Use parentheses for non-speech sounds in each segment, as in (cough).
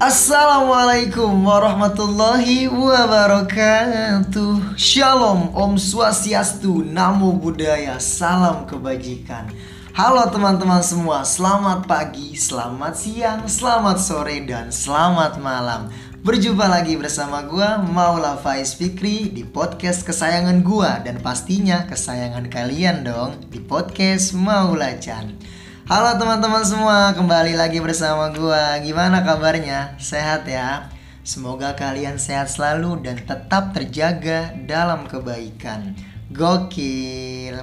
Assalamualaikum warahmatullahi wabarakatuh. Shalom, Om Swastiastu, Namo Buddhaya, Salam Kebajikan. Halo teman-teman semua, selamat pagi, selamat siang, selamat sore, dan selamat malam. Berjumpa lagi bersama gua Maula Faiz Fikri di podcast kesayangan gua. Dan pastinya kesayangan kalian dong di podcast Maula Chan Halo teman-teman semua, kembali lagi bersama gua. Gimana kabarnya? Sehat ya? Semoga kalian sehat selalu dan tetap terjaga dalam kebaikan. Gokil.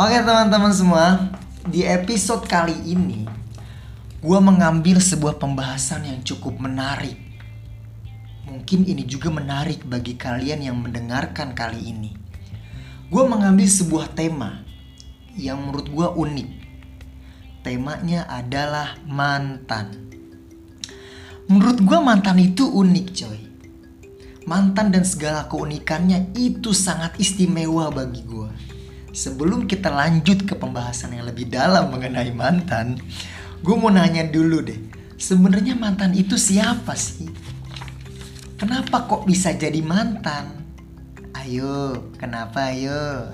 Oke teman-teman semua, di episode kali ini gua mengambil sebuah pembahasan yang cukup menarik. Mungkin ini juga menarik bagi kalian yang mendengarkan kali ini. Gua mengambil sebuah tema yang menurut gua unik temanya adalah mantan. Menurut gue mantan itu unik coy. Mantan dan segala keunikannya itu sangat istimewa bagi gue. Sebelum kita lanjut ke pembahasan yang lebih dalam mengenai mantan, gue mau nanya dulu deh. Sebenarnya mantan itu siapa sih? Kenapa kok bisa jadi mantan? Ayo, kenapa ayo?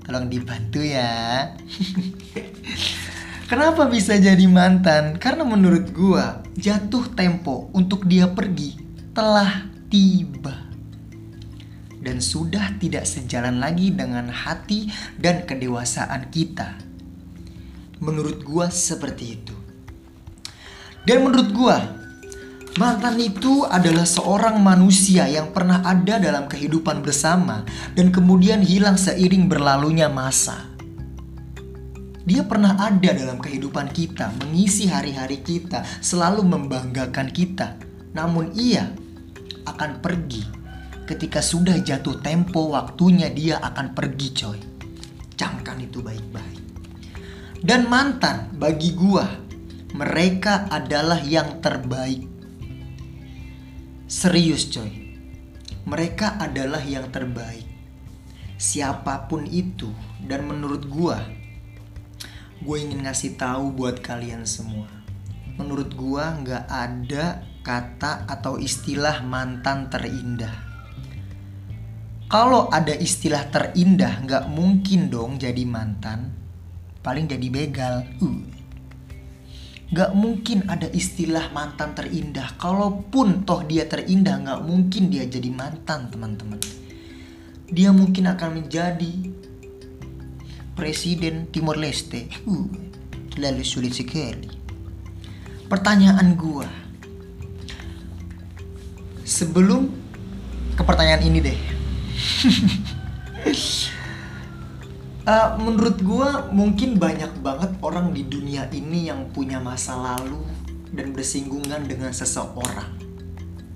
Tolong dibantu ya. (laughs) Kenapa bisa jadi mantan? Karena menurut gua jatuh tempo untuk dia pergi telah tiba dan sudah tidak sejalan lagi dengan hati dan kedewasaan kita. Menurut gua seperti itu. Dan menurut gua, mantan itu adalah seorang manusia yang pernah ada dalam kehidupan bersama dan kemudian hilang seiring berlalunya masa. Dia pernah ada dalam kehidupan kita, mengisi hari-hari kita, selalu membanggakan kita. Namun ia akan pergi ketika sudah jatuh tempo waktunya dia akan pergi coy. Camkan itu baik-baik. Dan mantan bagi gua, mereka adalah yang terbaik. Serius coy. Mereka adalah yang terbaik. Siapa pun itu dan menurut gua gue ingin ngasih tahu buat kalian semua. Menurut gue nggak ada kata atau istilah mantan terindah. Kalau ada istilah terindah nggak mungkin dong jadi mantan. Paling jadi begal. Uh. Gak mungkin ada istilah mantan terindah. Kalaupun toh dia terindah, gak mungkin dia jadi mantan, teman-teman. Dia mungkin akan menjadi Presiden Timor Leste. Uh, lalu sulit sekali. Pertanyaan gua. Sebelum ke pertanyaan ini deh. uh, (laughs) menurut gua mungkin banyak banget orang di dunia ini yang punya masa lalu dan bersinggungan dengan seseorang.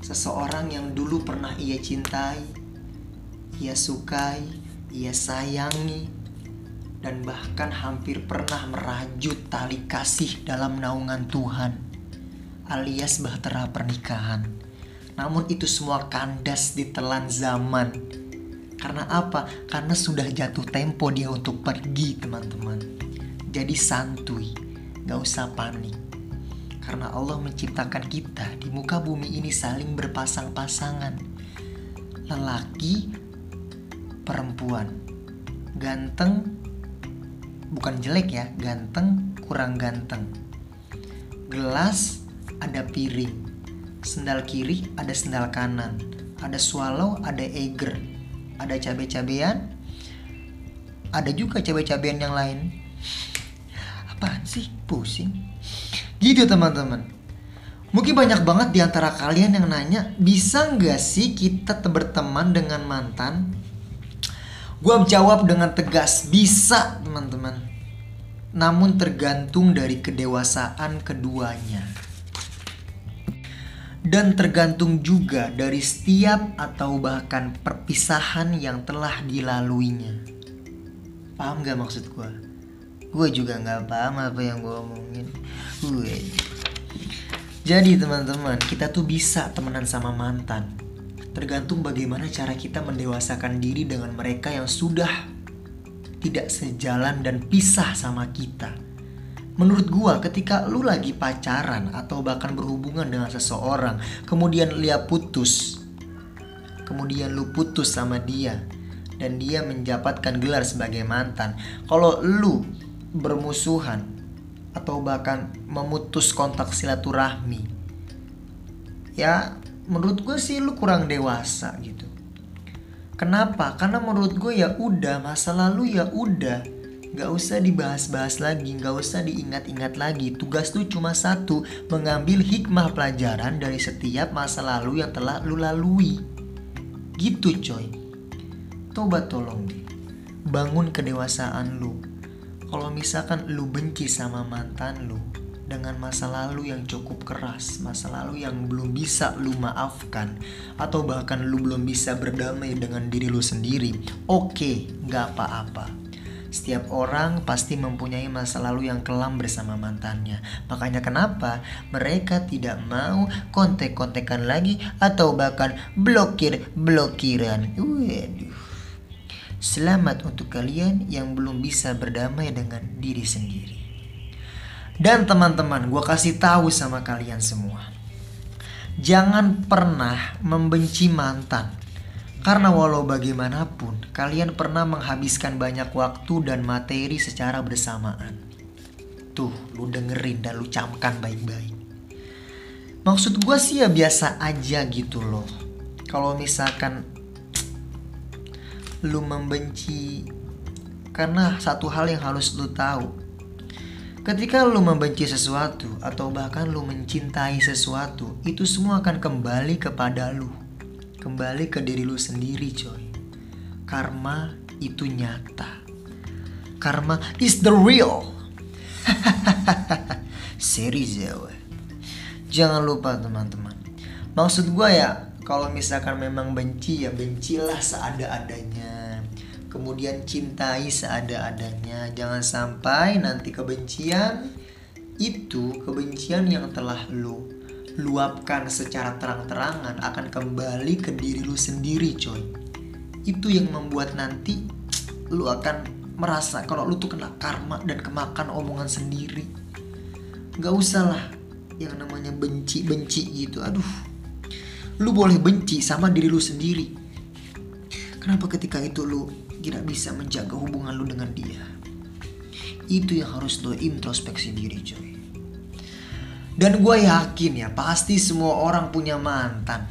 Seseorang yang dulu pernah ia cintai, ia sukai, ia sayangi, dan bahkan hampir pernah merajut tali kasih dalam naungan Tuhan alias bahtera pernikahan. Namun itu semua kandas di telan zaman. Karena apa? Karena sudah jatuh tempo dia untuk pergi teman-teman. Jadi santuy, gak usah panik. Karena Allah menciptakan kita di muka bumi ini saling berpasang-pasangan. Lelaki, perempuan, ganteng, bukan jelek ya, ganteng kurang ganteng. Gelas ada piring, sendal kiri ada sendal kanan, ada swallow, ada eger, ada cabai-cabean, ada juga cabai-cabean yang lain. Apaan sih? Pusing. Gitu teman-teman. Mungkin banyak banget di antara kalian yang nanya, bisa nggak sih kita berteman dengan mantan? Gue jawab dengan tegas, bisa teman-teman. Namun tergantung dari kedewasaan keduanya. Dan tergantung juga dari setiap atau bahkan perpisahan yang telah dilaluinya. Paham gak maksud gue? Gue juga gak paham apa yang gue omongin. Gue. Jadi teman-teman, kita tuh bisa temenan sama mantan tergantung bagaimana cara kita mendewasakan diri dengan mereka yang sudah tidak sejalan dan pisah sama kita. Menurut gua ketika lu lagi pacaran atau bahkan berhubungan dengan seseorang, kemudian dia putus, kemudian lu putus sama dia dan dia menjabatkan gelar sebagai mantan. Kalau lu bermusuhan atau bahkan memutus kontak silaturahmi, ya menurut gue sih lu kurang dewasa gitu. Kenapa? Karena menurut gue ya udah masa lalu ya udah Gak usah dibahas-bahas lagi, gak usah diingat-ingat lagi. Tugas lu cuma satu, mengambil hikmah pelajaran dari setiap masa lalu yang telah lu lalui. Gitu coy. Coba tolong deh. Bangun kedewasaan lu. Kalau misalkan lu benci sama mantan lu dengan masa lalu yang cukup keras, masa lalu yang belum bisa lu maafkan, atau bahkan lu belum bisa berdamai dengan diri lu sendiri, oke, okay, gak apa-apa setiap orang pasti mempunyai masa lalu yang kelam bersama mantannya. Makanya kenapa mereka tidak mau kontek-kontekan lagi atau bahkan blokir-blokiran. Waduh. Selamat untuk kalian yang belum bisa berdamai dengan diri sendiri. Dan teman-teman, gue kasih tahu sama kalian semua. Jangan pernah membenci mantan karena walau bagaimanapun, kalian pernah menghabiskan banyak waktu dan materi secara bersamaan. Tuh, lu dengerin dan lu camkan baik-baik. Maksud gue sih ya biasa aja gitu loh. Kalau misalkan lu membenci karena satu hal yang harus lu tahu. Ketika lu membenci sesuatu atau bahkan lu mencintai sesuatu, itu semua akan kembali kepada lu Kembali ke diri lu sendiri coy. Karma itu nyata. Karma is the real. (laughs) Serius ya Jangan lupa teman-teman. Maksud gue ya, kalau misalkan memang benci ya bencilah seada-adanya. Kemudian cintai seada-adanya. Jangan sampai nanti kebencian itu kebencian yang telah lu luapkan secara terang-terangan akan kembali ke diri lu sendiri coy. Itu yang membuat nanti lu akan merasa kalau lu tuh kena karma dan kemakan omongan sendiri. Gak usah lah yang namanya benci-benci gitu. Aduh. Lu boleh benci sama diri lu sendiri kenapa ketika itu lu tidak bisa menjaga hubungan lu dengan dia itu yang harus lo introspeksi diri coy dan gue yakin ya pasti semua orang punya mantan.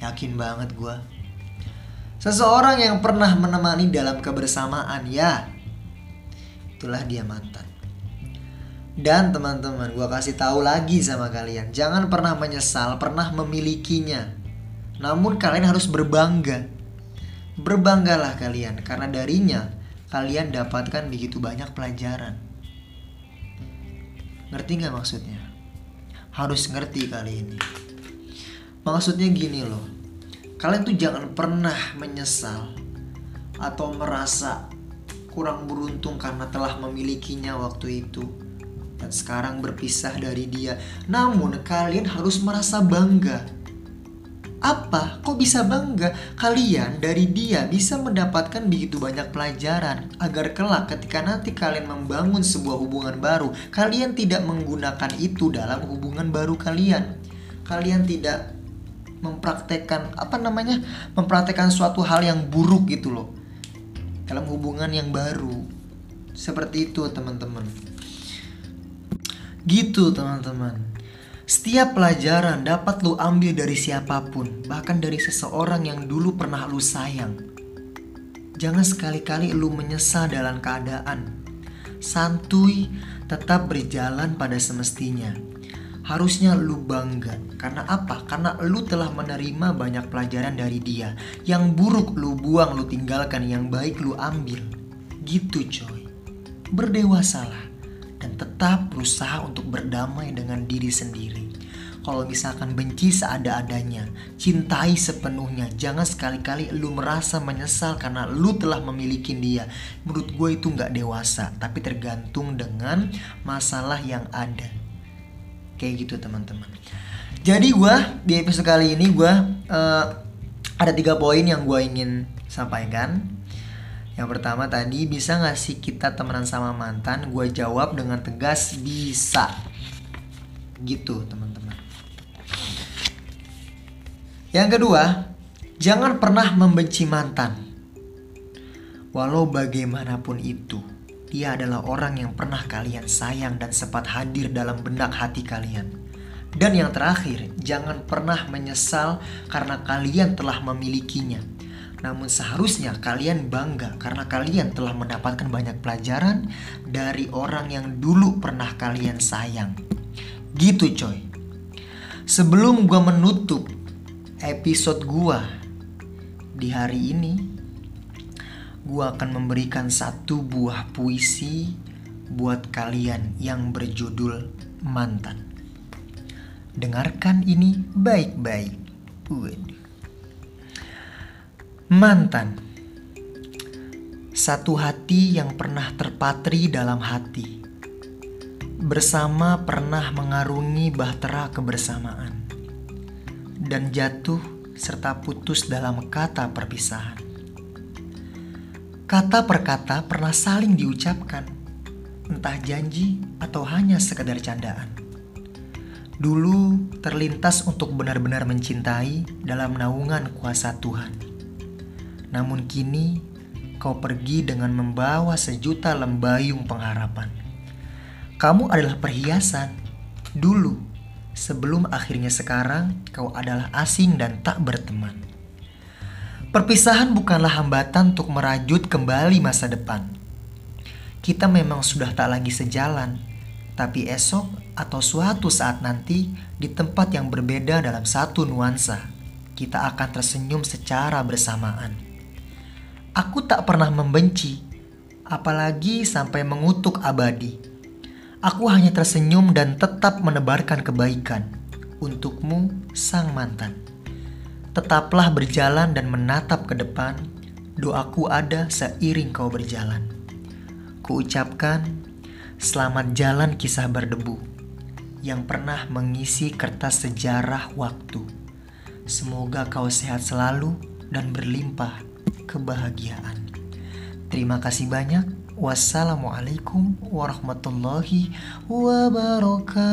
Yakin banget gue. Seseorang yang pernah menemani dalam kebersamaan ya. Itulah dia mantan. Dan teman-teman gue kasih tahu lagi sama kalian. Jangan pernah menyesal pernah memilikinya. Namun kalian harus berbangga. Berbanggalah kalian karena darinya kalian dapatkan begitu banyak pelajaran. Ngerti nggak maksudnya? harus ngerti kali ini. Maksudnya gini loh. Kalian tuh jangan pernah menyesal atau merasa kurang beruntung karena telah memilikinya waktu itu dan sekarang berpisah dari dia. Namun kalian harus merasa bangga apa? Kok bisa bangga? Kalian dari dia bisa mendapatkan begitu banyak pelajaran agar kelak ketika nanti kalian membangun sebuah hubungan baru, kalian tidak menggunakan itu dalam hubungan baru kalian. Kalian tidak mempraktekkan apa namanya? Mempraktekkan suatu hal yang buruk gitu loh. Dalam hubungan yang baru. Seperti itu, teman-teman. Gitu, teman-teman. Setiap pelajaran dapat lu ambil dari siapa pun, bahkan dari seseorang yang dulu pernah lu sayang. Jangan sekali-kali lu menyesal dalam keadaan. Santuy, tetap berjalan pada semestinya. Harusnya lu bangga. Karena apa? Karena lu telah menerima banyak pelajaran dari dia. Yang buruk lu buang, lu tinggalkan. Yang baik lu ambil. Gitu coy. Berdewasalah tetap berusaha untuk berdamai dengan diri sendiri. Kalau misalkan benci seada-adanya, cintai sepenuhnya. Jangan sekali-kali lu merasa menyesal karena lu telah memiliki dia. Menurut gue itu nggak dewasa, tapi tergantung dengan masalah yang ada. Kayak gitu teman-teman. Jadi gue di episode kali ini gue uh, ada tiga poin yang gue ingin sampaikan. Yang pertama tadi bisa gak sih kita temenan sama mantan? Gue jawab dengan tegas bisa. Gitu teman-teman. Yang kedua, jangan pernah membenci mantan. Walau bagaimanapun itu, dia adalah orang yang pernah kalian sayang dan sempat hadir dalam benak hati kalian. Dan yang terakhir, jangan pernah menyesal karena kalian telah memilikinya namun seharusnya kalian bangga karena kalian telah mendapatkan banyak pelajaran dari orang yang dulu pernah kalian sayang. Gitu coy. Sebelum gua menutup episode gua di hari ini, gua akan memberikan satu buah puisi buat kalian yang berjudul mantan. Dengarkan ini baik-baik. Waduh. Mantan. Satu hati yang pernah terpatri dalam hati. Bersama pernah mengarungi bahtera kebersamaan. Dan jatuh serta putus dalam kata perpisahan. Kata per kata pernah saling diucapkan. Entah janji atau hanya sekedar candaan. Dulu terlintas untuk benar-benar mencintai dalam naungan kuasa Tuhan namun kini kau pergi dengan membawa sejuta lembayung pengharapan. Kamu adalah perhiasan. Dulu, sebelum akhirnya sekarang kau adalah asing dan tak berteman. Perpisahan bukanlah hambatan untuk merajut kembali masa depan. Kita memang sudah tak lagi sejalan, tapi esok atau suatu saat nanti di tempat yang berbeda dalam satu nuansa, kita akan tersenyum secara bersamaan. Aku tak pernah membenci, apalagi sampai mengutuk abadi. Aku hanya tersenyum dan tetap menebarkan kebaikan untukmu, sang mantan. Tetaplah berjalan dan menatap ke depan. Doaku ada seiring kau berjalan. Kuucapkan, selamat jalan kisah berdebu yang pernah mengisi kertas sejarah waktu. Semoga kau sehat selalu dan berlimpah kebahagiaan. Terima kasih banyak. Wassalamualaikum warahmatullahi wabarakatuh.